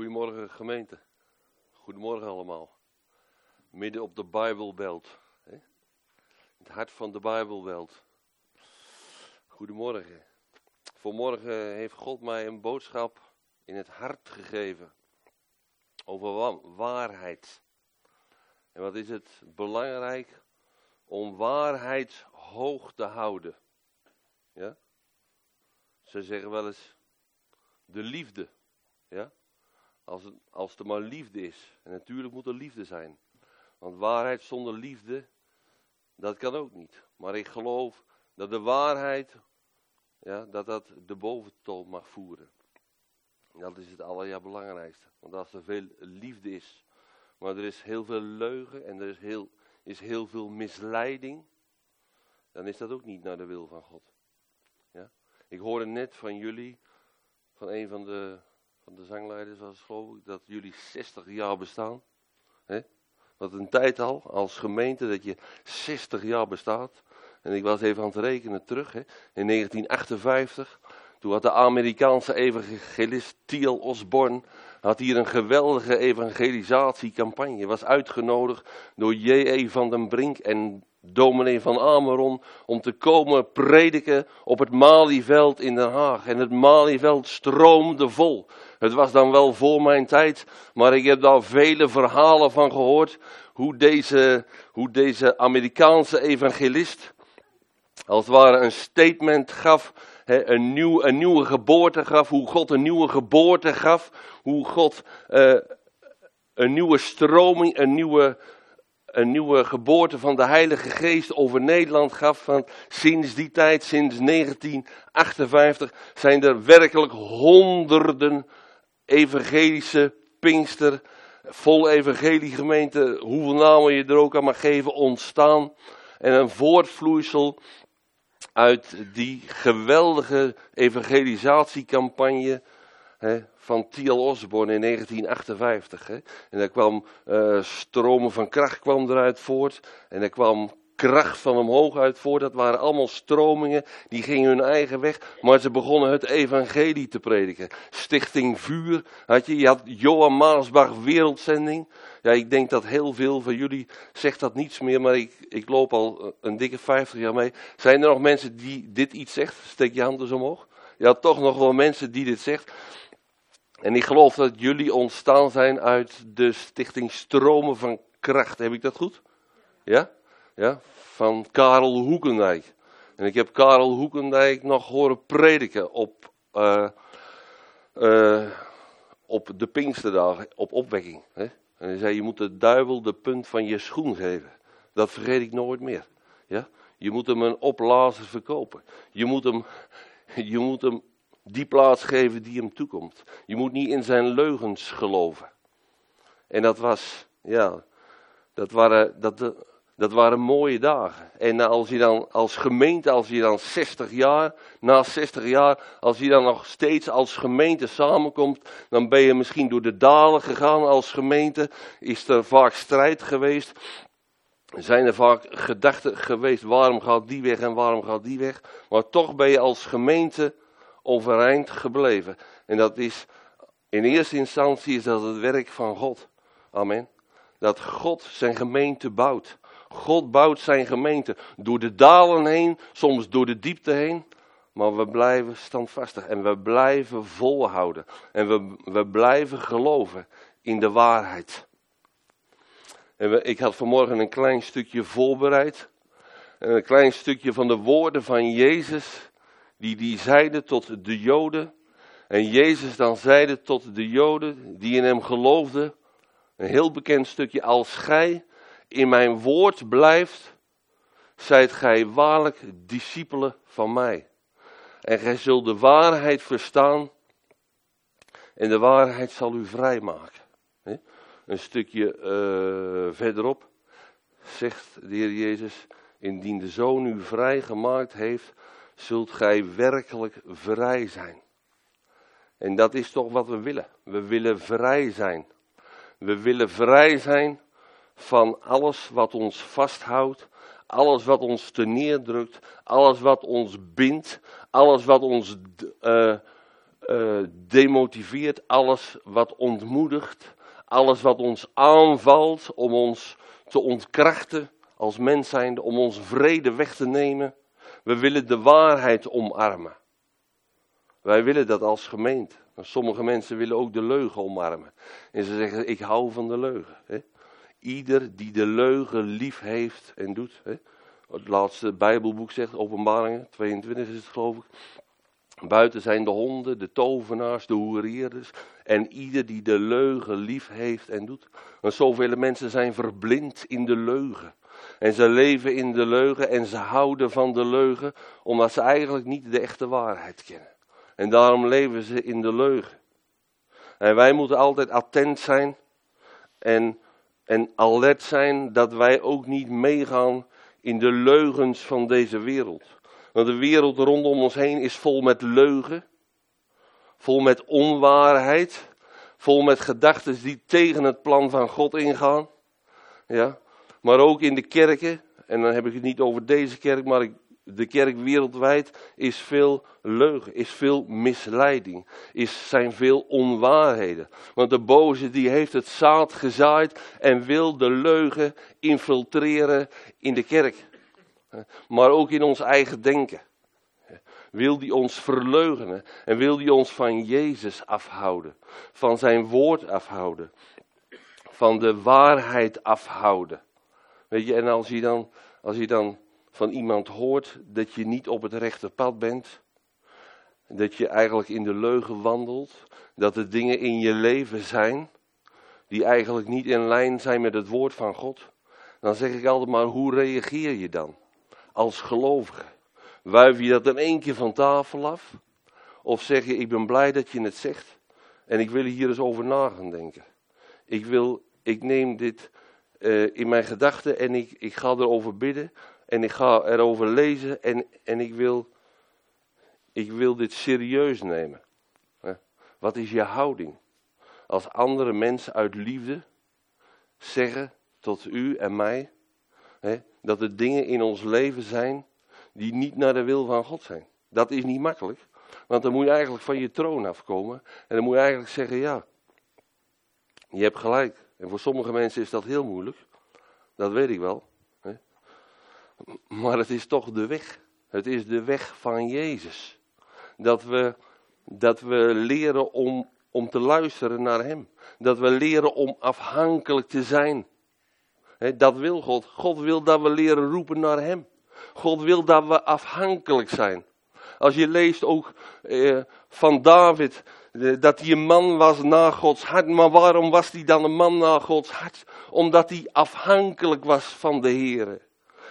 Goedemorgen gemeente. Goedemorgen allemaal. Midden op de Bijbelbelt. Hè? Het hart van de Bijbelbelt. Goedemorgen. Vanmorgen heeft God mij een boodschap in het hart gegeven. Over waarheid. En wat is het belangrijk om waarheid hoog te houden. Ja? Ze zeggen wel eens de liefde. Ja? Als, als er maar liefde is. En natuurlijk moet er liefde zijn. Want waarheid zonder liefde, dat kan ook niet. Maar ik geloof dat de waarheid, ja, dat dat de boventoon mag voeren. Dat is het allerbelangrijkste. Want als er veel liefde is, maar er is heel veel leugen en er is heel, is heel veel misleiding, dan is dat ook niet naar de wil van God. Ja? Ik hoorde net van jullie, van een van de van de zangleiders was geloof ik, dat jullie 60 jaar bestaan. Hè? Wat een tijd al, als gemeente, dat je 60 jaar bestaat. En ik was even aan het rekenen terug, in 1958. Toen had de Amerikaanse evangelist Thiel Osborne had hier een geweldige evangelisatiecampagne. Was uitgenodigd door J.E. van den Brink en dominee van Ameron om te komen prediken op het Malieveld in Den Haag. En het Malieveld stroomde vol. Het was dan wel voor mijn tijd, maar ik heb daar vele verhalen van gehoord. Hoe deze, hoe deze Amerikaanse evangelist als het ware een statement gaf, een, nieuw, een nieuwe geboorte gaf, hoe God een nieuwe geboorte gaf, hoe God uh, een nieuwe stroming, een nieuwe, een nieuwe geboorte van de Heilige Geest over Nederland gaf. Van sinds die tijd, sinds 1958, zijn er werkelijk honderden evangelische Pinkster, vol evangeliegemeente, hoeveel namen je er ook aan mag geven, ontstaan. En een voortvloeisel uit die geweldige evangelisatiecampagne hè, van Thiel Osborne in 1958. Hè. En daar kwam uh, stromen van kracht kwam eruit voort. En er kwam kracht van omhoog uit voort. Dat waren allemaal stromingen, die gingen hun eigen weg. Maar ze begonnen het evangelie te prediken. Stichting Vuur had je. Je had Johan Maasbach Wereldzending. Ja, ik denk dat heel veel van jullie zegt dat niets meer, maar ik, ik loop al een dikke 50 jaar mee. Zijn er nog mensen die dit iets zegt? Steek je hand eens omhoog. Ja, toch nog wel mensen die dit zegt. En ik geloof dat jullie ontstaan zijn uit de stichting Stromen van Kracht. Heb ik dat goed? Ja? Ja? Van Karel Hoekendijk. En ik heb Karel Hoekendijk nog horen prediken op, uh, uh, op de Pinksterdagen, op opwekking. Hè? En hij zei, je moet de duivel de punt van je schoen geven. Dat vergeet ik nooit meer. Ja? Je moet hem een opblazer verkopen. Je moet hem, je moet hem die plaats geven die hem toekomt. Je moet niet in zijn leugens geloven. En dat was, ja, dat waren, dat, dat waren mooie dagen. En als je dan als gemeente, als je dan 60 jaar, na 60 jaar, als je dan nog steeds als gemeente samenkomt, dan ben je misschien door de dalen gegaan als gemeente. Is er vaak strijd geweest. Zijn er vaak gedachten geweest, waarom gaat die weg en waarom gaat die weg. Maar toch ben je als gemeente overeind gebleven. En dat is, in eerste instantie is dat het werk van God. Amen. Dat God zijn gemeente bouwt. God bouwt zijn gemeente door de dalen heen, soms door de diepte heen. Maar we blijven standvastig en we blijven volhouden. En we, we blijven geloven in de waarheid. En ik had vanmorgen een klein stukje voorbereid. Een klein stukje van de woorden van Jezus. Die die zeiden tot de Joden. En Jezus dan zeide tot de Joden die in hem geloofden. Een heel bekend stukje. Als gij in mijn woord blijft, zijt gij waarlijk discipelen van mij. En gij zult de waarheid verstaan en de waarheid zal u vrijmaken. Een stukje uh, verderop zegt de Heer Jezus, indien de Zoon u vrijgemaakt heeft, zult gij werkelijk vrij zijn. En dat is toch wat we willen. We willen vrij zijn. We willen vrij zijn van alles wat ons vasthoudt, alles wat ons te neerdrukt, alles wat ons bindt, alles wat ons uh, uh, demotiveert, alles wat ontmoedigt, alles wat ons aanvalt om ons te ontkrachten als mens zijnde, om onze vrede weg te nemen. We willen de waarheid omarmen. Wij willen dat als gemeente. Sommige mensen willen ook de leugen omarmen. En ze zeggen, ik hou van de leugen. Hè? Ieder die de leugen lief heeft en doet. Hè? Het laatste Bijbelboek zegt, openbaringen, 22 is het geloof ik. Buiten zijn de honden, de tovenaars, de hoerierders en ieder die de leugen lief heeft en doet. Want zoveel mensen zijn verblind in de leugen. En ze leven in de leugen en ze houden van de leugen omdat ze eigenlijk niet de echte waarheid kennen. En daarom leven ze in de leugen. En wij moeten altijd attent zijn en, en alert zijn dat wij ook niet meegaan in de leugens van deze wereld. Want de wereld rondom ons heen is vol met leugen, vol met onwaarheid, vol met gedachten die tegen het plan van God ingaan. Ja, maar ook in de kerken, en dan heb ik het niet over deze kerk, maar ik de kerk wereldwijd is veel leugen, is veel misleiding, is, zijn veel onwaarheden. Want de boze die heeft het zaad gezaaid en wil de leugen infiltreren in de kerk. Maar ook in ons eigen denken. Wil die ons verleugenen en wil die ons van Jezus afhouden, van zijn woord afhouden, van de waarheid afhouden. Weet je, en als je dan, als je dan van iemand hoort dat je niet op het rechte pad bent, dat je eigenlijk in de leugen wandelt, dat er dingen in je leven zijn die eigenlijk niet in lijn zijn met het woord van God, dan zeg ik altijd maar, hoe reageer je dan als gelovige? Wuif je dat in één keer van tafel af? Of zeg je, ik ben blij dat je het zegt en ik wil hier eens over na gaan denken. Ik, wil, ik neem dit uh, in mijn gedachten en ik, ik ga erover bidden en ik ga erover lezen en, en ik, wil, ik wil dit serieus nemen. Wat is je houding? Als andere mensen uit liefde zeggen tot u en mij hè, dat er dingen in ons leven zijn die niet naar de wil van God zijn. Dat is niet makkelijk, want dan moet je eigenlijk van je troon afkomen en dan moet je eigenlijk zeggen ja, je hebt gelijk. En voor sommige mensen is dat heel moeilijk, dat weet ik wel. Maar het is toch de weg. Het is de weg van Jezus. Dat we, dat we leren om, om te luisteren naar Hem. Dat we leren om afhankelijk te zijn. dat wil God. God wil dat we leren roepen naar Hem. God wil dat we afhankelijk zijn. Als je leest ook eh, van David, dat hij een man was na Gods hart. Maar waarom was hij dan een man na Gods hart? Omdat hij afhankelijk was van de Heer.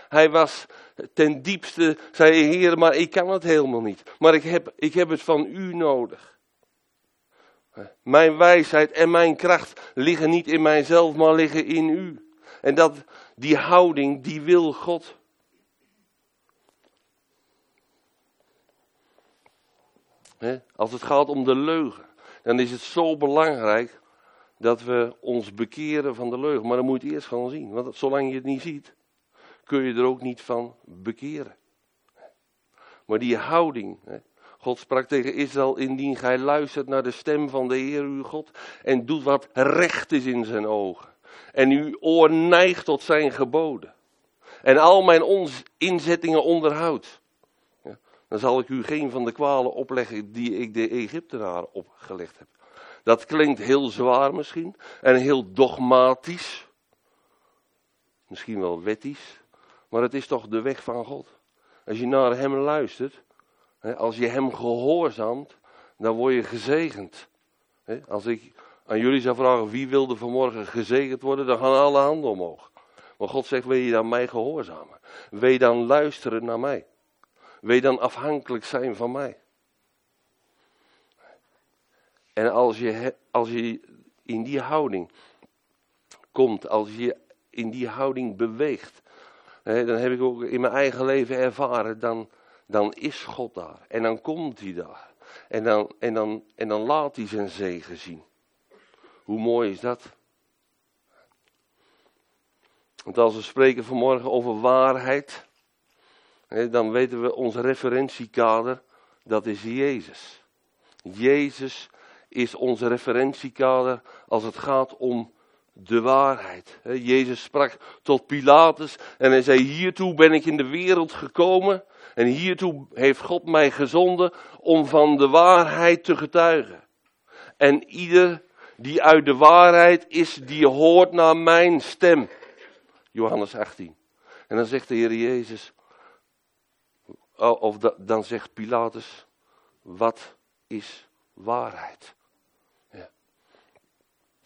Hij was ten diepste, zei Heer, maar ik kan het helemaal niet. Maar ik heb, ik heb het van u nodig. Mijn wijsheid en mijn kracht liggen niet in mijzelf, maar liggen in u. En dat, die houding, die wil God. Als het gaat om de leugen, dan is het zo belangrijk dat we ons bekeren van de leugen. Maar dan moet je eerst gaan zien. Want zolang je het niet ziet, kun je er ook niet van bekeren. Maar die houding. God sprak tegen Israël: Indien gij luistert naar de stem van de Heer uw God. en doet wat recht is in zijn ogen. en uw oor neigt tot zijn geboden. en al mijn inzettingen onderhoudt. Dan zal ik u geen van de kwalen opleggen die ik de Egyptenaren opgelegd heb. Dat klinkt heel zwaar misschien en heel dogmatisch. Misschien wel wettisch. Maar het is toch de weg van God. Als je naar Hem luistert, als je Hem gehoorzaamt, dan word je gezegend. Als ik aan jullie zou vragen wie wilde vanmorgen gezegend worden, dan gaan alle handen omhoog. Maar God zegt, wil je dan mij gehoorzamen? Wil dan luisteren naar mij? Wil je dan afhankelijk zijn van mij? En als je, als je in die houding komt, als je in die houding beweegt, dan heb ik ook in mijn eigen leven ervaren, dan, dan is God daar. En dan komt hij daar. En dan, en, dan, en dan laat hij zijn zegen zien. Hoe mooi is dat? Want als we spreken vanmorgen over waarheid, dan weten we ons referentiekader, dat is Jezus. Jezus is onze referentiekader als het gaat om de waarheid. Jezus sprak tot Pilatus en hij zei: Hiertoe ben ik in de wereld gekomen en hiertoe heeft God mij gezonden om van de waarheid te getuigen. En ieder die uit de waarheid is, die hoort naar mijn stem. Johannes 18. En dan zegt de Heer Jezus, oh, of dan zegt Pilatus, wat is waarheid? Ja.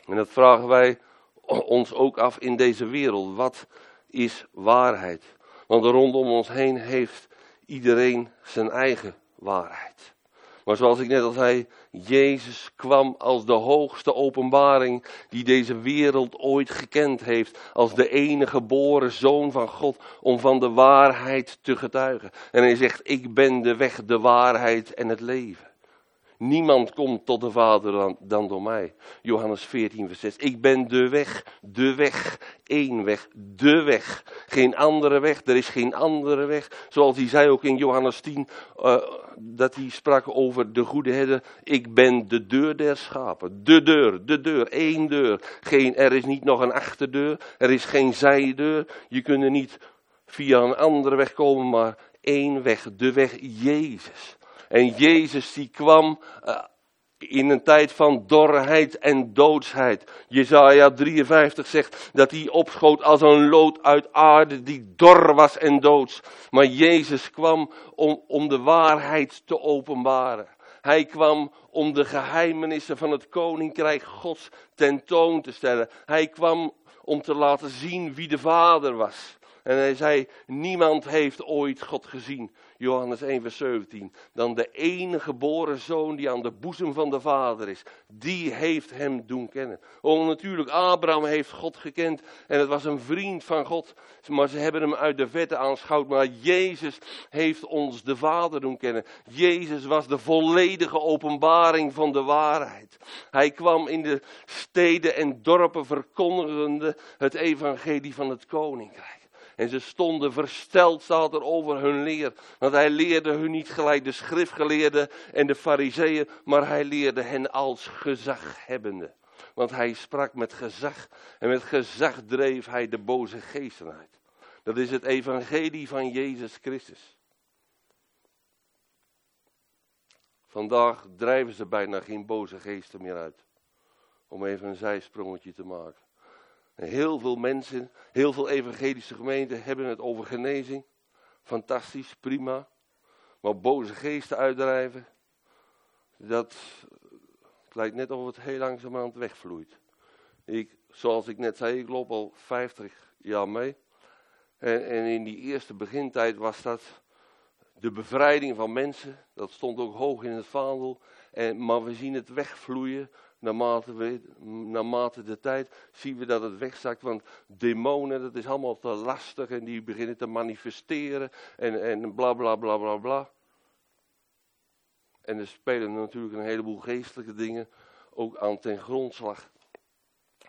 En dat vragen wij ons ook af in deze wereld. Wat is waarheid? Want rondom ons heen heeft iedereen zijn eigen waarheid. Maar zoals ik net al zei, Jezus kwam als de hoogste openbaring die deze wereld ooit gekend heeft. Als de enige geboren zoon van God om van de waarheid te getuigen. En hij zegt, ik ben de weg, de waarheid en het leven. Niemand komt tot de Vader dan, dan, door mij. Johannes 14, vers 6. Ik ben de weg, de weg, één weg, de weg. Geen andere weg, er is geen andere weg. Zoals hij zei ook in Johannes 10, uh, eh, dat hij sprak over de goede herder. Ik ben de deur der schapen. De deur, de deur, één deur. Geen, er is niet nog een achterdeur, er is geen zijdeur. Je kunt er niet via een andere weg komen, maar één weg, de weg Jezus. En Jezus die kwam uh, in een tijd van dorheid en doodsheid. Jezaja 53 zegt dat hij opschoot als een lood uit aarde die dor was en doods. Maar Jezus kwam om, om de waarheid te openbaren. Hij kwam om de geheimenissen van het koninkrijk Gods tentoon te stellen. Hij kwam om te laten zien wie de Vader was. En hij zei, niemand heeft ooit God gezien. Johannes 1, vers 17. Dan de enige geboren zoon die aan de boezem van de Vader is. Die heeft hem doen kennen. Oh, natuurlijk, Abraham heeft God gekend. En het was een vriend van God. Maar ze hebben hem uit de vette aanschouwd. Maar Jezus heeft ons de Vader doen kennen. Jezus was de volledige openbaring van de waarheid. Hij kwam in de steden en dorpen verkondigende het evangelie van het koninkrijk. En ze stonden versteld, staat er over hun leer. Want hij leerde hun niet gelijk de schriftgeleerden en de fariseeën, maar hij leerde hen als gezaghebbende. Want hij sprak met gezag en met gezag dreef hij de boze geesten uit. Dat is het evangelie van Jezus Christus. Vandaag drijven ze bijna geen boze geesten meer uit. Om even een zijsprongetje te maken. Heel veel mensen, heel veel evangelische gemeenten hebben het over genezing. Fantastisch, prima. Maar boze geesten uitdrijven, dat lijkt net of het heel langzamerhand wegvloeit. Ik, zoals ik net zei, ik loop al 50 jaar mee. En, en in die eerste begintijd was dat de bevrijding van mensen. Dat stond ook hoog in het vaandel. En, maar we zien het wegvloeien naarmate, we, naarmate de tijd zien we dat het wegzakt. Want demonen, dat is allemaal te lastig en die beginnen te manifesteren en, en bla bla bla bla bla. En er spelen natuurlijk een heleboel geestelijke dingen ook aan ten grondslag.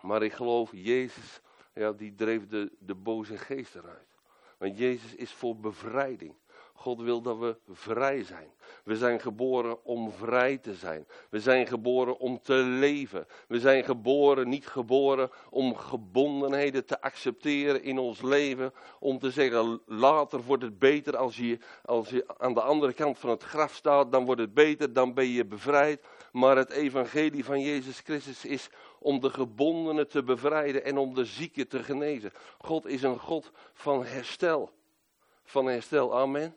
Maar ik geloof, Jezus, ja, die dreef de, de boze geest eruit. Want Jezus is voor bevrijding. God wil dat we vrij zijn. We zijn geboren om vrij te zijn. We zijn geboren om te leven. We zijn geboren, niet geboren om gebondenheden te accepteren in ons leven. Om te zeggen, later wordt het beter als je, als je aan de andere kant van het graf staat. Dan wordt het beter, dan ben je bevrijd. Maar het evangelie van Jezus Christus is om de gebondenen te bevrijden en om de zieken te genezen. God is een God van herstel. Van herstel, amen.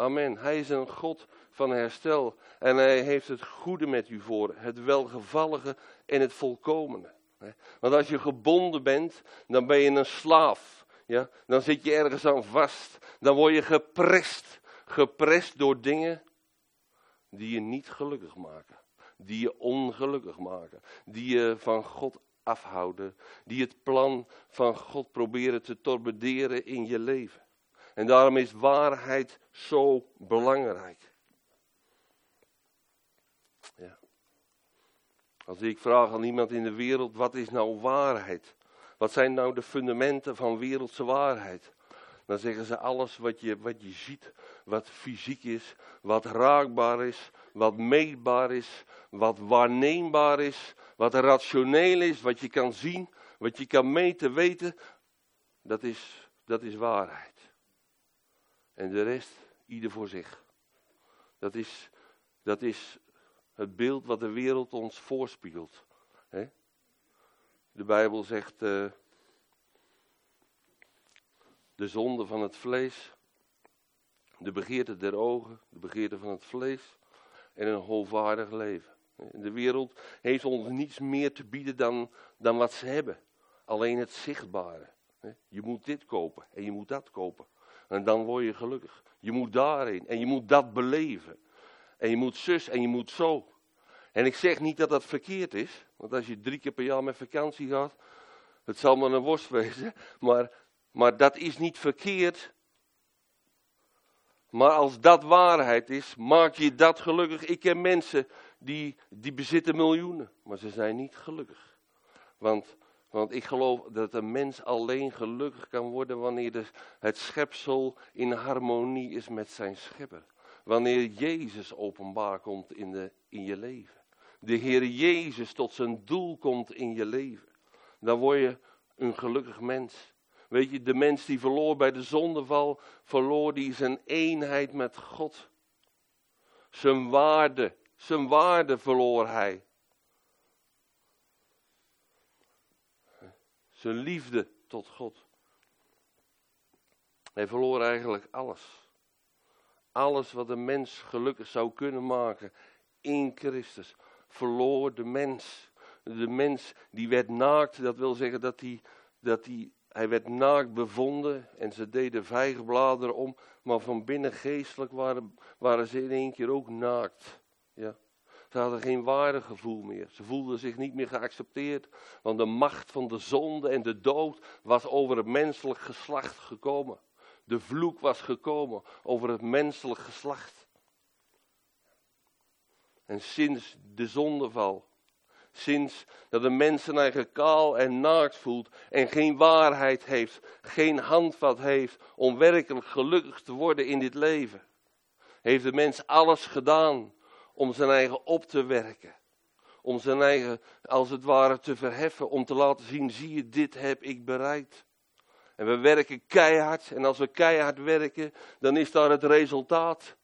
Amen. Hij is een God van herstel. En hij heeft het goede met u voor. Het welgevallige en het volkomene. Want als je gebonden bent, dan ben je een slaaf. Ja? Dan zit je ergens aan vast. Dan word je geprest. Geprest door dingen die je niet gelukkig maken. Die je ongelukkig maken. Die je van God afhouden. Die het plan van God proberen te torpederen in je leven. En daarom is waarheid zo belangrijk. Ja. Als ik vraag aan iemand in de wereld, wat is nou waarheid? Wat zijn nou de fundamenten van wereldse waarheid? Dan zeggen ze alles wat je, wat je ziet, wat fysiek is, wat raakbaar is, wat meetbaar is, wat waarneembaar is, wat rationeel is, wat je kan zien, wat je kan meten, weten, dat is, dat is waarheid. En de rest, ieder voor zich. Dat is, dat is het beeld wat de wereld ons voorspiegelt. De Bijbel zegt, uh, de zonde van het vlees, de begeerte der ogen, de begeerte van het vlees en een hoogwaardig leven. De wereld heeft ons niets meer te bieden dan, dan wat ze hebben. Alleen het zichtbare. Je moet dit kopen en je moet dat kopen. En dan word je gelukkig. Je moet daarin en je moet dat beleven. En je moet zus en je moet zo. En ik zeg niet dat dat verkeerd is. Want als je drie keer per jaar met vakantie gaat. Het zal maar een worst wezen. Maar, maar dat is niet verkeerd. Maar als dat waarheid is, maak je dat gelukkig. Ik ken mensen die, die bezitten miljoenen, maar ze zijn niet gelukkig. Want, want ik geloof dat een mens alleen gelukkig kan worden wanneer het schepsel in harmonie is met zijn schepper. Wanneer Jezus openbaar komt in, de, in je leven. De Heer Jezus tot zijn doel komt in je leven. Dan word je een gelukkig mens. Weet je, de mens die verloor bij de zondeval, verloor die zijn eenheid met God. Zijn waarde, zijn waarde verloor hij. Zijn liefde tot God. Hij verloor eigenlijk alles. Alles wat een mens gelukkig zou kunnen maken in Christus. Verloor de mens. De mens die werd naakt, dat wil zeggen dat hij, dat hij hij werd naakt bevonden en ze deden vijgenbladeren om, maar van binnen geestelijk waren, waren ze in één keer ook naakt. Ja. Ze hadden geen waardegevoel meer. Ze voelden zich niet meer geaccepteerd, want de macht van de zonde en de dood was over het menselijk geslacht gekomen. De vloek was gekomen over het menselijk geslacht. En sinds de zondeval Sinds dat de mens zijn kaal en naakt voelt en geen waarheid heeft, geen handvat heeft om werkelijk gelukkig te worden in dit leven, heeft de mens alles gedaan om zijn eigen op te werken. Om zijn eigen, als het ware, te verheffen. Om te laten zien, zie je, dit heb ik bereikt. En we werken keihard. En als we keihard werken, dan is daar het resultaat.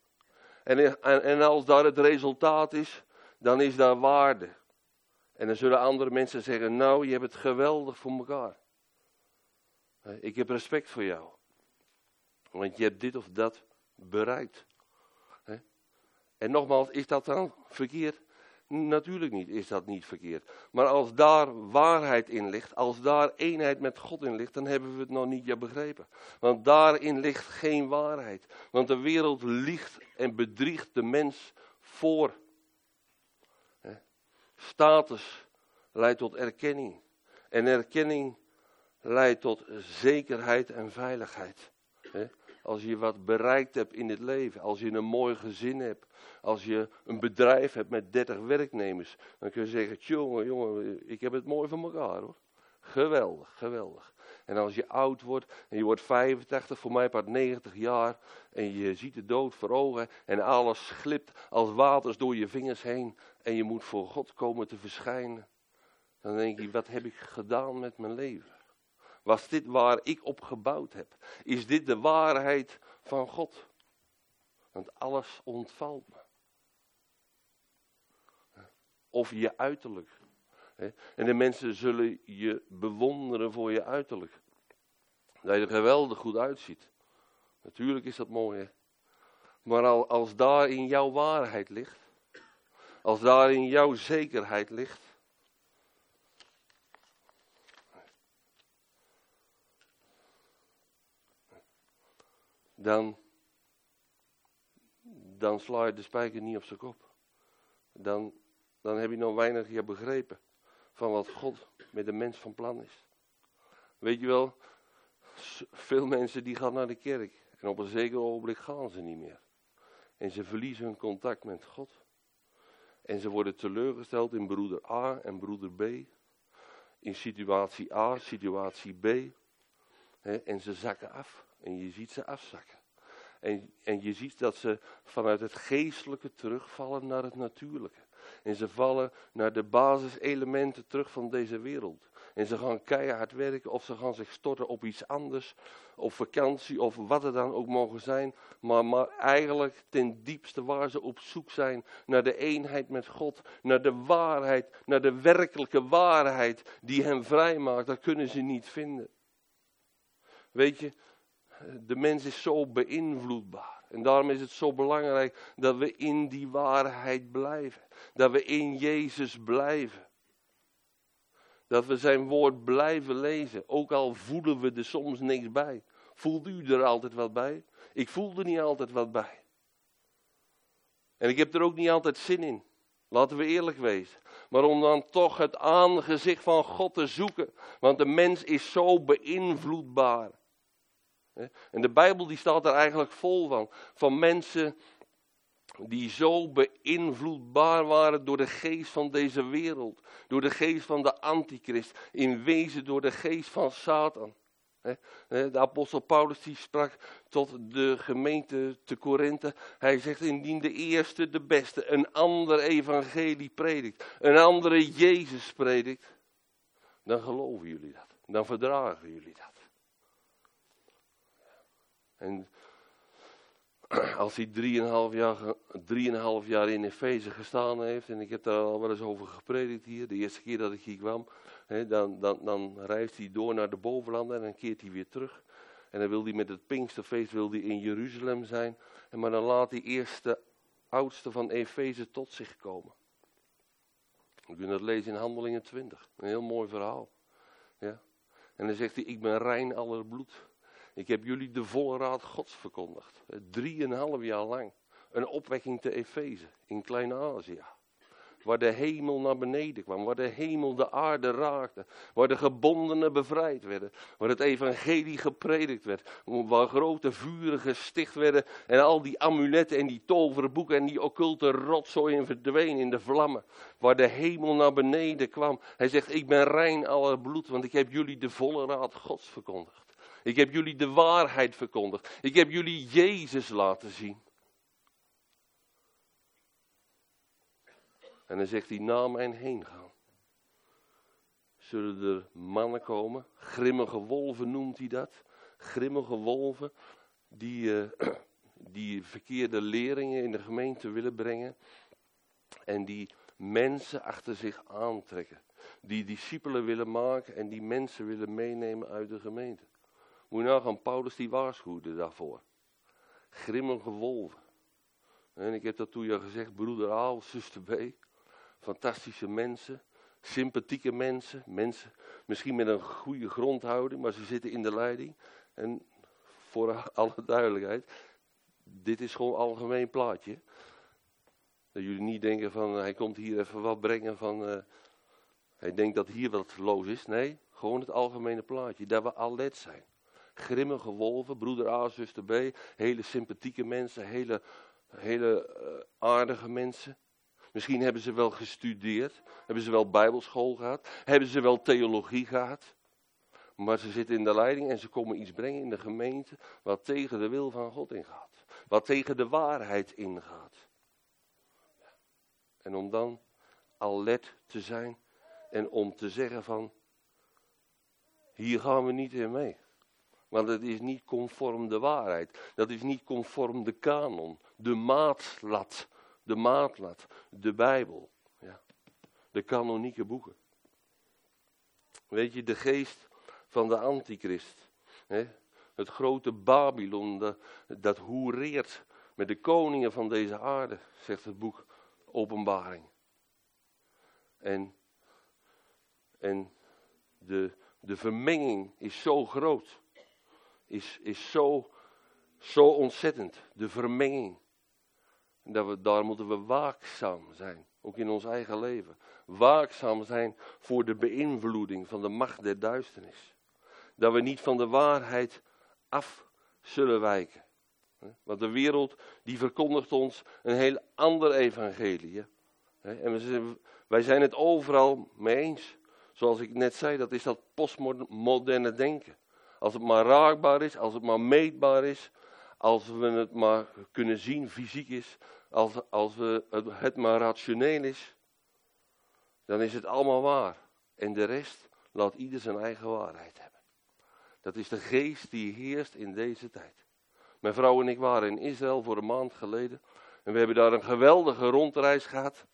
En, en, als daar het resultaat is, dan is daar waarde. En dan zullen andere mensen zeggen, nou, je hebt het geweldig voor elkaar. Ik heb respect voor jou. Want je hebt dit of dat bereikt. En nogmaals, is dat dan verkeerd? Natuurlijk niet, is dat niet verkeerd. Maar als daar waarheid in ligt, als daar eenheid met God in ligt, dan hebben we het nog niet begrepen. Want daarin ligt geen waarheid. Want de wereld liegt en bedriegt de mens voor Status leidt tot erkenning. En erkenning leidt tot zekerheid en veiligheid. Als je wat bereikt hebt in het leven, als je een mooi gezin hebt, als je een bedrijf hebt met 30 werknemers, dan kun je zeggen, jongen, jongen, ik heb het mooi voor elkaar hoor. Geweldig, geweldig. En als je oud wordt en je wordt 85, voor mij part 90 jaar, en je ziet de dood voor ogen en alles glipt als waters door je vingers heen en je moet voor God komen te verschijnen, dan denk je, wat heb ik gedaan met mijn leven? Was dit waar ik op gebouwd heb? Is dit de waarheid van God? Want alles ontvalt me. Of je uiterlijk. En de mensen zullen je bewonderen voor je uiterlijk. Dat je er geweldig goed uitziet. Natuurlijk is dat mooi, hè? Maar als daar in jouw waarheid ligt, als daar in jouw zekerheid ligt, dan, dan sla je de spijker niet op zijn kop. Dan, dan heb je nog weinig je begrepen van wat God met de mens van plan is. Weet je wel, veel mensen die gaan naar de kerk en op een zeker ogenblik gaan ze niet meer. En ze verliezen hun contact met God. En ze worden teleurgesteld in broeder A en broeder B. In situatie A, situatie B. en ze zakken af. En je ziet ze afzakken. En, en je ziet dat ze vanuit het geestelijke terugvallen naar het natuurlijke. En ze vallen naar de basiselementen terug van deze wereld. En ze gaan keihard werken of ze gaan zich storten op iets anders. Op vakantie of wat het dan ook mogen zijn. Maar, maar eigenlijk ten diepste waar ze op zoek zijn naar de eenheid met God. Naar de waarheid, naar de werkelijke waarheid die hen vrijmaakt. Dat kunnen ze niet vinden. Weet je, de mens is zo beïnvloedbaar. En daarom is het zo belangrijk dat we in die waarheid blijven. Dat we in Jezus blijven. Dat we zijn woord blijven lezen. Ook al voelen we er soms niks bij. Voelt u er altijd wat bij? Ik voel er niet altijd wat bij. En ik heb er ook niet altijd zin in. Laten we eerlijk wezen. Maar om dan toch het aangezicht van God te zoeken. Want de mens is zo beïnvloedbaar. En de Bijbel die staat er eigenlijk vol van. Van mensen die zo beïnvloedbaar waren door de geest van deze wereld. Door de geest van de antichrist. In wezen door de geest van Satan. De apostel Paulus die sprak tot de gemeente te Korinthe. Hij zegt indien de eerste de beste een ander evangelie predikt. Een andere Jezus predikt. Dan geloven jullie dat. Dan verdragen jullie dat. En als hij drieënhalf jaar, drieënhalf jaar in Efeze gestaan heeft, en ik heb daar al wel eens over gepredikt hier, de eerste keer dat ik hier kwam, dan, dan, dan reist hij door naar de bovenlanden en dan keert hij weer terug. En dan wil hij met het Pinksterfeest wil hij in Jeruzalem zijn, en maar dan laat die eerste oudste van Efeze tot zich komen. We kunnen dat lezen in Handelingen 20, een heel mooi verhaal. Ja. En dan zegt hij, ik ben rein aller bloed. Ik heb jullie de volle raad Gods verkondigd. Drieënhalf jaar lang. Een opwekking te Efeze in Klein-Azië. Waar de hemel naar beneden kwam. Waar de hemel de aarde raakte. Waar de gebondenen bevrijd werden. Waar het evangelie gepredikt werd. Waar grote vuren gesticht werden. En al die amuletten en die toverboeken en die occulte rotzooi verdwenen in de vlammen. Waar de hemel naar beneden kwam. Hij zegt, ik ben rein aller bloed. Want ik heb jullie de volle raad Gods verkondigd. Ik heb jullie de waarheid verkondigd. Ik heb jullie Jezus laten zien. En dan zegt hij, na mijn heen gaan. Zullen er mannen komen, grimmige wolven noemt hij dat. Grimmige wolven, die, uh, die verkeerde leringen in de gemeente willen brengen. En die mensen achter zich aantrekken. Die discipelen willen maken en die mensen willen meenemen uit de gemeente. Moet je nagaan, Paulus die waarschuwde daarvoor. Grimmige wolven. En ik heb dat toen je gezegd, broeder A zuster B. Fantastische mensen, sympathieke mensen, mensen misschien met een goede grondhouding, maar ze zitten in de leiding. En voor alle duidelijkheid, dit is gewoon een algemeen plaatje. Dat jullie niet denken van, hij komt hier even wat brengen van, uh, hij denkt dat hier wat los is. Nee, gewoon het algemene plaatje, dat we alert zijn grimmige wolven, broeder A, zuster B, hele sympathieke mensen, hele, hele uh, aardige mensen. Misschien hebben ze wel gestudeerd, hebben ze wel bijbelschool gehad, hebben ze wel theologie gehad. Maar ze zitten in de leiding en ze komen iets brengen in de gemeente wat tegen de wil van God ingaat. Wat tegen de waarheid ingaat. En om dan alert te zijn en om te zeggen van, hier gaan we niet in mee. Want het is niet conform de waarheid. Dat is niet conform de kanon. De maatlat. De maatlat. De Bijbel. Ja. De kanonieke boeken. Weet je, de geest van de antichrist. Hè? Het grote Babylon, dat, dat hoereert met de koningen van deze aarde, zegt het boek Openbaring. En, en de, de vermenging is zo groot is, is zo, zo ontzettend. De vermenging. Dat we, daar moeten we waakzaam zijn. Ook in ons eigen leven. Waakzaam zijn voor de beïnvloeding van de macht der duisternis. Dat we niet van de waarheid af zullen wijken. Want de wereld die verkondigt ons een heel ander evangelie. En wij zijn het overal mee eens. Zoals ik net zei, dat is dat postmoderne denken. Als het maar raakbaar is, als het maar meetbaar is, als we het maar kunnen zien, fysiek is, als, als we het, het maar rationeel is, dan is het allemaal waar. En de rest laat ieder zijn eigen waarheid hebben. Dat is de geest die heerst in deze tijd. Mijn vrouw en ik waren in Israël voor een maand geleden. En we hebben daar een geweldige rondreis gehad.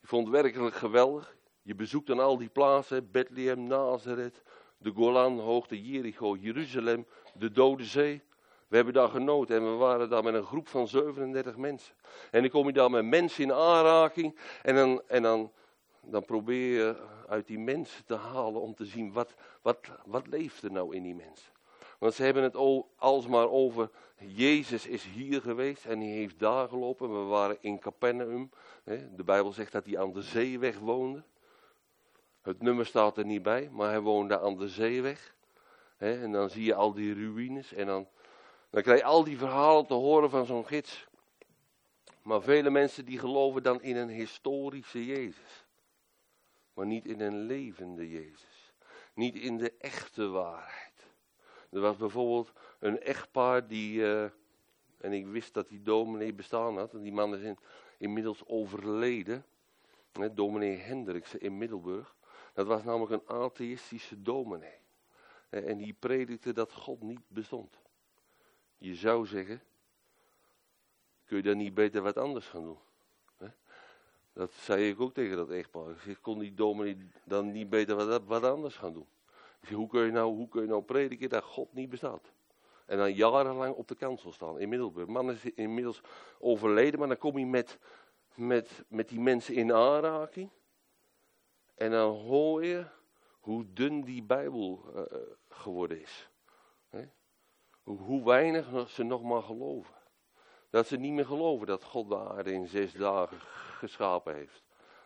Ik vond het werkelijk geweldig. Je bezoekt dan al die plaatsen, Bethlehem, Nazareth, de Golan, Hoogte Jericho, Jeruzalem, de Dode Zee. We hebben daar genoten en we waren daar met een groep van 37 mensen. En dan kom je daar met mensen in aanraking en dan, en dan, dan probeer je uit die mensen te halen om te zien wat, wat, wat leeft er nou in die mensen. Want ze hebben het alsmaar over, Jezus is hier geweest en hij heeft daar gelopen. We waren in Capernaum. De Bijbel zegt dat hij aan de zeeweg woonde. Het nummer staat er niet bij, maar hij woonde aan de zeeweg. En dan zie je al die ruïnes en dan, dan krijg je al die verhalen te horen van zo'n gids. Maar vele mensen die geloven dan in een historische Jezus. Maar niet in een levende Jezus. Niet in de echte waarheid. Er was bijvoorbeeld een echtpaar die, eh, en ik wist dat die dominee bestaan had, en die man is inmiddels overleden, hè, dominee Hendriksen in Middelburg. Dat was namelijk een atheïstische dominee. En die predikte dat God niet bestond. Je zou zeggen, kun je dan niet beter wat anders gaan doen? Dat zei ik ook tegen dat echtpaar. Ik kon die dominee dan niet beter wat, wat anders gaan doen? hoe kun je nou, hoe kun je nou prediken dat God niet bestaat? En dan jarenlang op de kansel staan in Middelburg. Man is inmiddels overleden, maar dan kom je met, met, met die mensen in aanraking. En dan hoor je hoe dun die Bijbel uh, geworden is. Hoe, hoe weinig ze nog maar geloven. Dat ze niet meer geloven dat God de aarde in zes dagen geschapen heeft.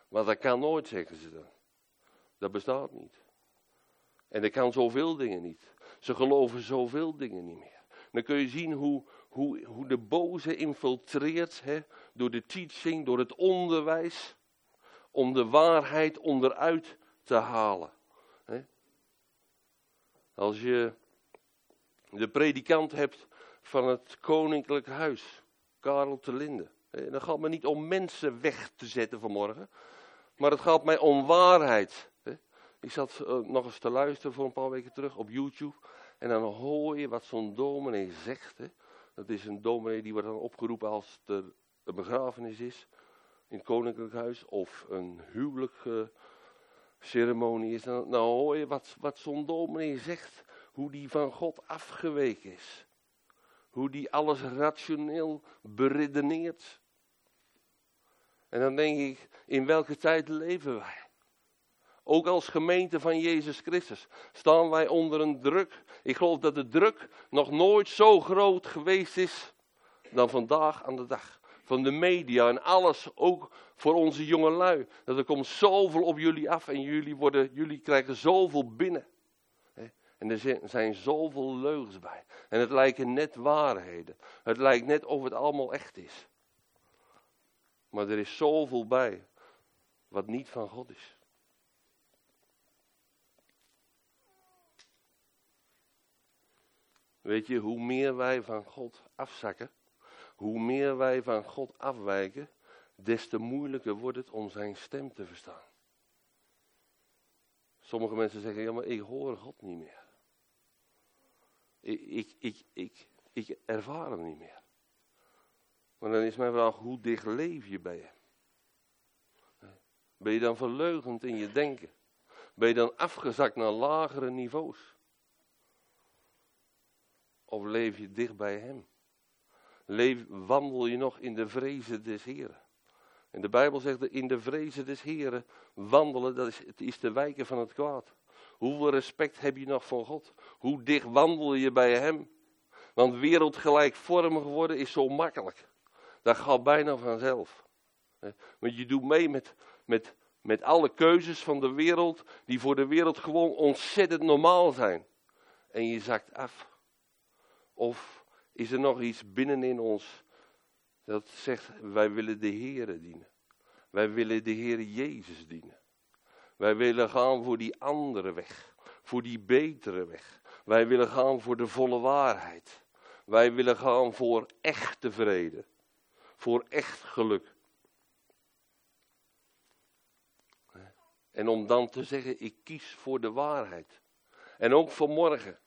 Maar dat kan nooit, zeggen ze dan. Dat bestaat niet. En dat kan zoveel dingen niet. Ze geloven zoveel dingen niet meer. Dan kun je zien hoe, hoe, hoe de boze infiltreert hè, door de teaching, door het onderwijs, om de waarheid onderuit te halen. Als je de predikant hebt van het koninklijk huis, Karel te Linde, dan gaat me niet om mensen weg te zetten vanmorgen, maar het gaat mij om waarheid. Ik zat uh, nog eens te luisteren voor een paar weken terug op YouTube. En dan hoor je wat zo'n dominee zegt. Dat is een dominee die wordt dan opgeroepen als er een begrafenis is. In het koninklijk huis. Of een huwelijkceremonie is. Dan, dan hoor je wat, wat zo'n dominee zegt. Hoe die van God afgeweken is. Hoe die alles rationeel beredeneert. En dan denk ik, in welke tijd leven wij? Ook als gemeente van Jezus Christus staan wij onder een druk. Ik geloof dat de druk nog nooit zo groot geweest is dan vandaag aan de dag. Van de media en alles, ook voor onze jonge lui. Dat er komt zoveel op jullie af en jullie, worden, jullie krijgen zoveel binnen. En er zijn zoveel leugens bij. En het lijken net waarheden. Het lijkt net of het allemaal echt is. Maar er is zoveel bij wat niet van God is. Weet je, hoe meer wij van God afzakken, hoe meer wij van God afwijken, des te moeilijker wordt het om zijn stem te verstaan. Sommige mensen zeggen, ja maar ik hoor God niet meer. Ik, ik, ik, ik, ik ervaar hem niet meer. Maar dan is mijn vraag, hoe dicht leef je bij hem? Ben je dan verleugend in je denken? Ben je dan afgezakt naar lagere niveaus? Of leef je dicht bij Hem? Leef, wandel je nog in de vrezen des Heren? En de Bijbel zegt, in de vrezen des Heren wandelen, dat is, het is te wijken van het kwaad. Hoeveel respect heb je nog voor God? Hoe dicht wandel je bij Hem? Want wereldgelijkvormig worden is zo makkelijk. Dat gaat bijna vanzelf. Want je doet mee met, met, met alle keuzes van de wereld, die voor de wereld gewoon ontzettend normaal zijn. En je zakt af. Of is er nog iets binnenin ons dat zegt, wij willen de Heere dienen. Wij willen de Heer Jezus dienen. Wij willen gaan voor die andere weg, voor die betere weg. Wij willen gaan voor de volle waarheid. Wij willen gaan voor echte vrede. Voor echt geluk. En om dan te zeggen, ik kies voor de waarheid. En ook voor morgen.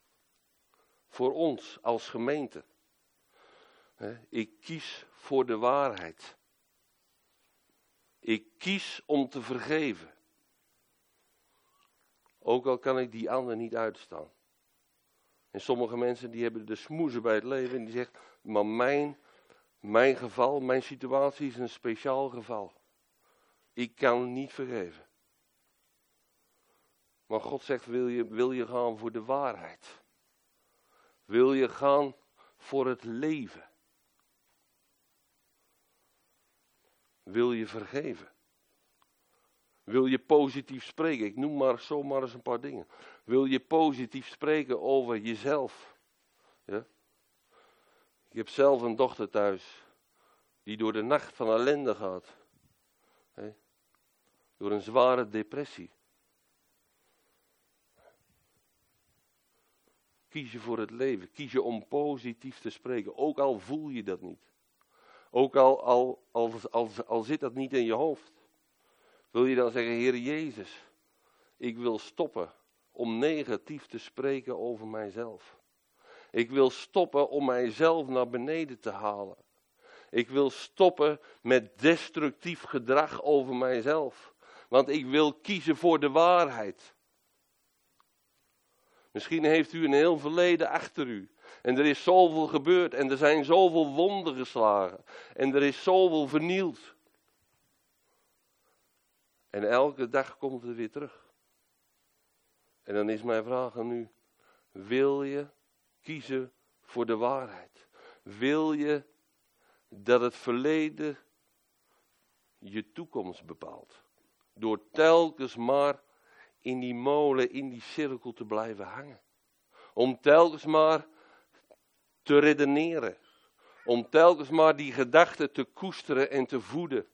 Voor ons als gemeente. Ik kies voor de waarheid. Ik kies om te vergeven. Ook al kan ik die ander niet uitstaan. En sommige mensen die hebben de smoezen bij het leven en die zeggen, maar mijn, mijn geval, mijn situatie is een speciaal geval. Ik kan niet vergeven. Maar God zegt, wil je, wil je gaan voor de waarheid? Wil je gaan voor het leven? Wil je vergeven? Wil je positief spreken? Ik noem maar zomaar eens een paar dingen. Wil je positief spreken over jezelf? Ja? Ik heb zelf een dochter thuis die door de nacht van ellende gaat. Door een zware depressie. Kies je voor het leven. Kies je om positief te spreken. Ook al voel je dat niet. Ook al, al, zit dat niet in je hoofd. Wil je dan zeggen, Heer Jezus, ik wil stoppen om negatief te spreken over mijzelf. Ik wil stoppen om mijzelf naar beneden te halen. Ik wil stoppen met destructief gedrag over mijzelf. Want ik wil kiezen voor de waarheid. Misschien heeft u een heel verleden achter u. En er is zoveel gebeurd. En er zijn zoveel wonden geslagen. En er is zoveel vernield. En elke dag komt het weer terug. En dan is mijn vraag aan u: wil je kiezen voor de waarheid? Wil je dat het verleden je toekomst bepaalt? Door telkens maar in die molen, in die cirkel te blijven hangen. Om telkens maar te redeneren. Om telkens maar die gedachten te koesteren en te voeden.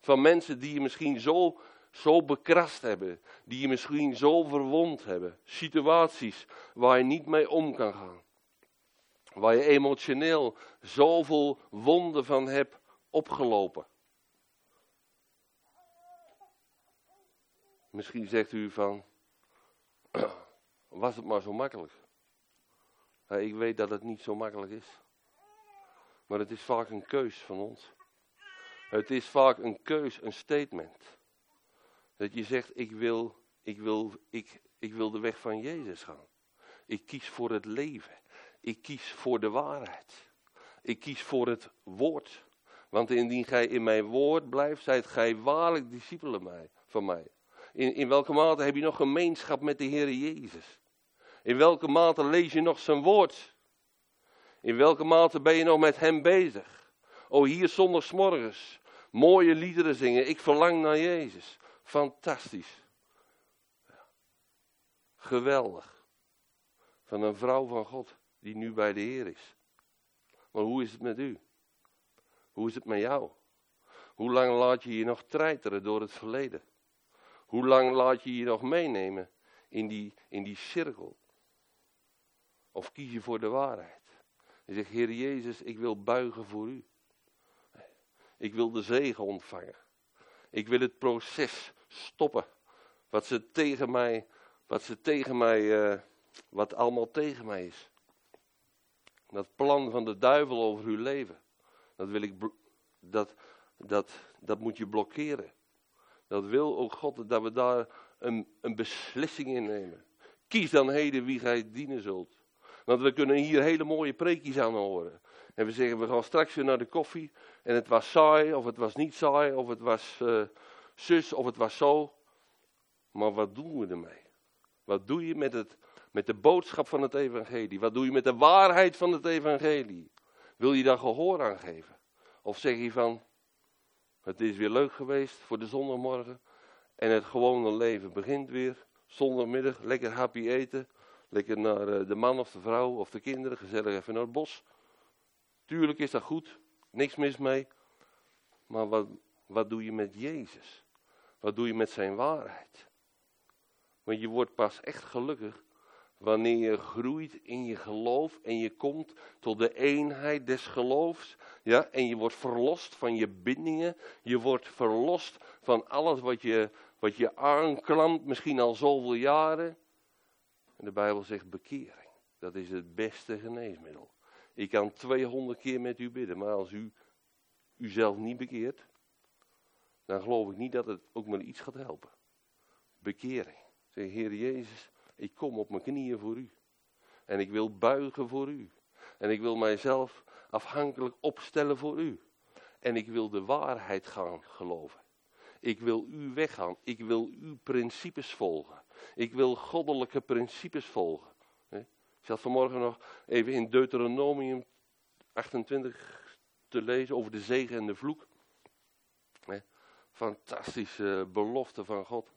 Van mensen die je misschien zo, zo bekrast hebben. Die je misschien zo verwond hebben. Situaties waar je niet mee om kan gaan. Waar je emotioneel zoveel wonden van hebt opgelopen. Misschien zegt u van, was het maar zo makkelijk. Ik weet dat het niet zo makkelijk is. Maar het is vaak een keus van ons. Het is vaak een keus, een statement. Dat je zegt, ik wil, ik wil, ik, ik wil de weg van Jezus gaan. Ik kies voor het leven. Ik kies voor de waarheid. Ik kies voor het woord. Want indien gij in mijn woord blijft, zijt gij waarlijk discipelen van mij. In, in welke mate heb je nog gemeenschap met de Heer Jezus? In welke mate lees je nog zijn woord? In welke mate ben je nog met hem bezig? Oh, hier zondagsmorgens. Mooie liederen zingen. Ik verlang naar Jezus. Fantastisch. Geweldig. Van een vrouw van God die nu bij de Heer is. Maar hoe is het met u? Hoe is het met jou? Hoe lang laat je je nog treiteren door het verleden? Hoe lang laat je je nog meenemen in die, in die cirkel? Of kies je voor de waarheid? Je zegt, Heer Jezus, ik wil buigen voor u. Ik wil de zegen ontvangen. Ik wil het proces stoppen. Wat ze tegen mij, wat ze tegen mij, uh, wat allemaal tegen mij is. Dat plan van de duivel over uw leven. Dat wil ik, dat, dat, dat moet je blokkeren. Dat wil ook God dat we daar een, een beslissing in nemen. Kies dan heden wie gij dienen zult. Want we kunnen hier hele mooie preekjes aan horen. En we zeggen, we gaan straks weer naar de koffie. En het was saai, of het was niet saai, of het was uh, zus, of het was zo. Maar wat doen we ermee? Wat doe je met, het, met de boodschap van het evangelie? Wat doe je met de waarheid van het evangelie? Wil je daar gehoor aan geven? Of zeg je van, het is weer leuk geweest voor de zondagmorgen. En het gewone leven begint weer. Zondagmiddag, lekker happy eten. Lekker naar eh, de man of de vrouw of de kinderen. Gezellig even naar het bos. Tuurlijk is dat goed. Niks mis mee. Maar wat, wat doe je met Jezus? Wat doe je met zijn waarheid? Want je wordt pas echt gelukkig wanneer je groeit in je geloof en je komt tot de eenheid des geloofs, ja, en je wordt verlost van je bindingen, je wordt verlost van alles wat je, wat je aanklampt, misschien al zoveel jaren. En de Bijbel zegt bekering, dat is het beste geneesmiddel. Ik kan 200 keer met u bidden, maar als u uzelf niet bekeert, dan geloof ik niet dat het ook maar iets gaat helpen. Bekering. Zeg, Heer Jezus, ik kom op mijn knieën voor u. En ik wil buigen voor u. En ik wil mijzelf afhankelijk opstellen voor u. En ik wil de waarheid gaan geloven. Ik wil u weggaan. Ik wil uw principes volgen. Ik wil goddelijke principes volgen. Ik zat vanmorgen nog even in Deuteronomium 28 te lezen over de zegen en de vloek. Fantastische belofte van God.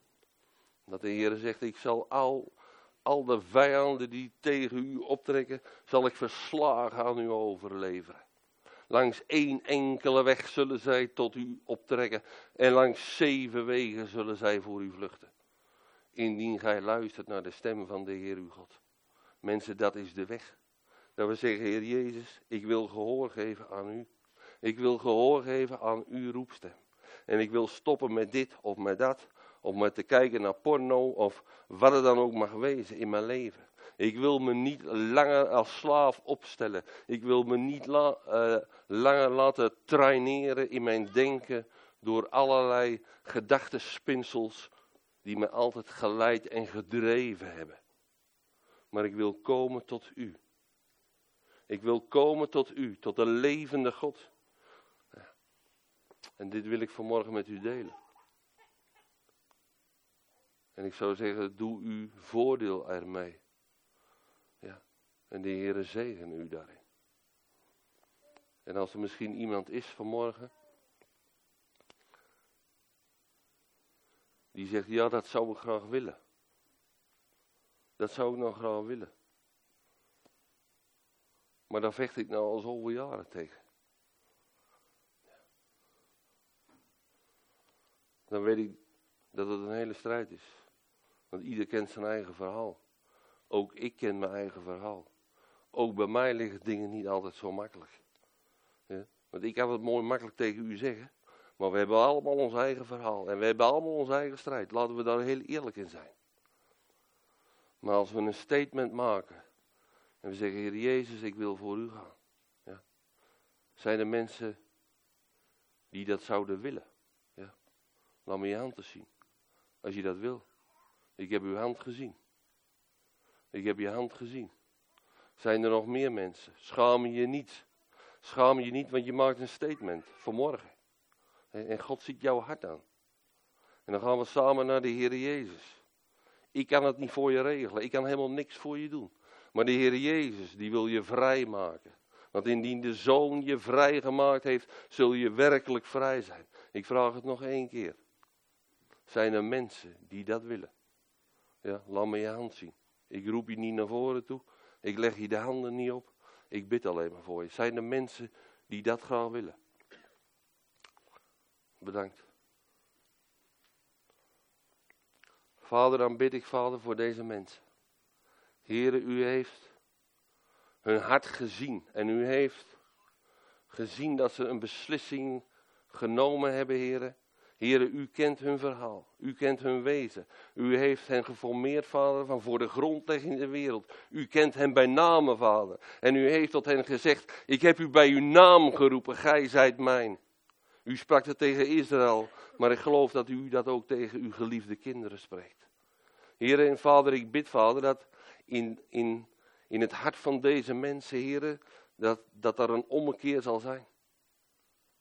Dat de Heer zegt, ik zal al, al de vijanden die tegen u optrekken, zal ik verslagen aan u overleveren. Langs één enkele weg zullen zij tot u optrekken en langs zeven wegen zullen zij voor u vluchten. Indien gij luistert naar de stem van de Heer uw God. Mensen, dat is de weg. Dat we zeggen, Heer Jezus, ik wil gehoor geven aan u. Ik wil gehoor geven aan uw roepstem. En ik wil stoppen met dit of met dat. Of met te kijken naar porno of wat het dan ook mag wezen in mijn leven. Ik wil me niet langer als slaaf opstellen. Ik wil me niet uh, langer laten traineren in mijn denken door allerlei gedachtenspinsels die me altijd geleid en gedreven hebben. Maar ik wil komen tot u. Ik wil komen tot u, tot de levende God. En dit wil ik vanmorgen met u delen. En ik zou zeggen, doe uw voordeel ermee. En de Heere zegen u daarin. En als er misschien iemand is vanmorgen. Die zegt, ja dat zou ik graag willen. Dat zou ik nog graag willen. Maar daar vecht ik nou al zoveel jaren tegen. Dan weet ik dat het een hele strijd is. Want ieder kent zijn eigen verhaal. Ook ik ken mijn eigen verhaal. Ook bij mij liggen dingen niet altijd zo makkelijk. Ja? Want ik kan het mooi makkelijk tegen u zeggen. Maar we hebben allemaal ons eigen verhaal. En we hebben allemaal onze eigen strijd. Laten we daar heel eerlijk in zijn. Maar als we een statement maken. En we zeggen, Heer Jezus, ik wil voor u gaan. Ja. Zijn er mensen die dat zouden willen? Ja. Laat me je hand te zien. Als je dat wil. Ik heb uw hand gezien. Ik heb je hand gezien. Zijn er nog meer mensen? Schaam je niet. Schaam je niet, want je maakt een statement vanmorgen. En God ziet jouw hart aan. En dan gaan we samen naar de Heer Jezus. Ik kan het niet voor je regelen. Ik kan helemaal niks voor je doen. Maar de Heer Jezus, die wil je vrijmaken. Want indien de Zoon je vrijgemaakt heeft, zul je werkelijk vrij zijn. Ik vraag het nog één keer. Zijn er mensen die dat willen? Ja, laat me je hand zien. Ik roep je niet naar voren toe. Ik leg je de handen niet op. Ik bid alleen maar voor je. Zijn er mensen die dat graag willen? Bedankt. Vader, dan bid ik, Vader, voor deze mensen. Heere, u heeft hun hart gezien. En u heeft gezien dat ze een beslissing genomen hebben, Heere. Heere, u kent hun verhaal. U kent hun wezen. U heeft hen geformeerd, vader, van voor de grondlegging der wereld. U kent hen bij name, vader. En u heeft tot hen gezegd, ik heb u bij uw naam geroepen, gij zijt mijn. U sprak het tegen Israël, maar ik geloof dat u dat ook tegen uw geliefde kinderen spreekt. Heere en vader, ik bid, vader, dat in, in, in het hart van deze mensen, heren, dat, dat er een ommekeer zal zijn.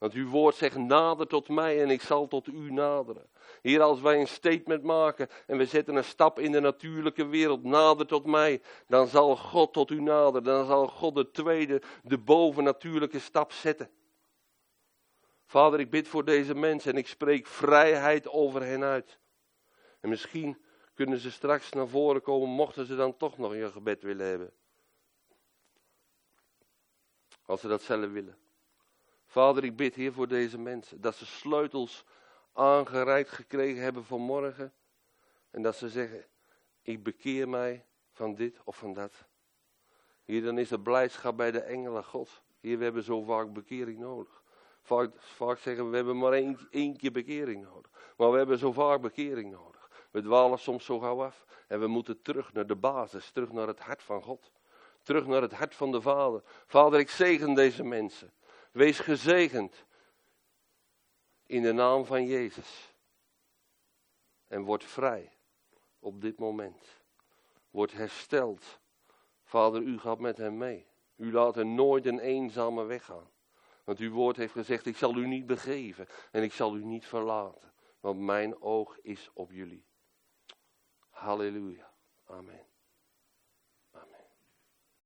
Want uw woord zegt, nader tot mij en ik zal tot u naderen. Hier als wij een statement maken en we zetten een stap in de natuurlijke wereld, nader tot mij, dan zal God tot u naderen. Dan zal God de tweede, de bovennatuurlijke stap zetten. Vader, ik bid voor deze mensen en ik spreek vrijheid over hen uit. En misschien kunnen ze straks naar voren komen, mochten ze dan toch nog een gebed willen hebben. Als ze dat zelf willen. Vader, ik bid hier voor deze mensen. Dat ze sleutels aangereikt gekregen hebben vanmorgen. En dat ze zeggen, ik bekeer mij van dit of van dat. Hier dan is de blijdschap bij de engelen God. Hier, we hebben zo vaak bekering nodig. Vaak, vaak zeggen we, we hebben maar één, één keer bekering nodig. Maar we hebben zo vaak bekering nodig. We dwalen soms zo gauw af. En we moeten terug naar de basis, terug naar het hart van God. Terug naar het hart van de Vader. Vader, ik zegen deze mensen. Wees gezegend. In de naam van Jezus. En word vrij op dit moment. Word hersteld. Vader, u gaat met hem mee. U laat er nooit een eenzame weg gaan. Want uw woord heeft gezegd, ik zal u niet begeven en ik zal u niet verlaten. Want mijn oog is op jullie. Halleluja. Amen.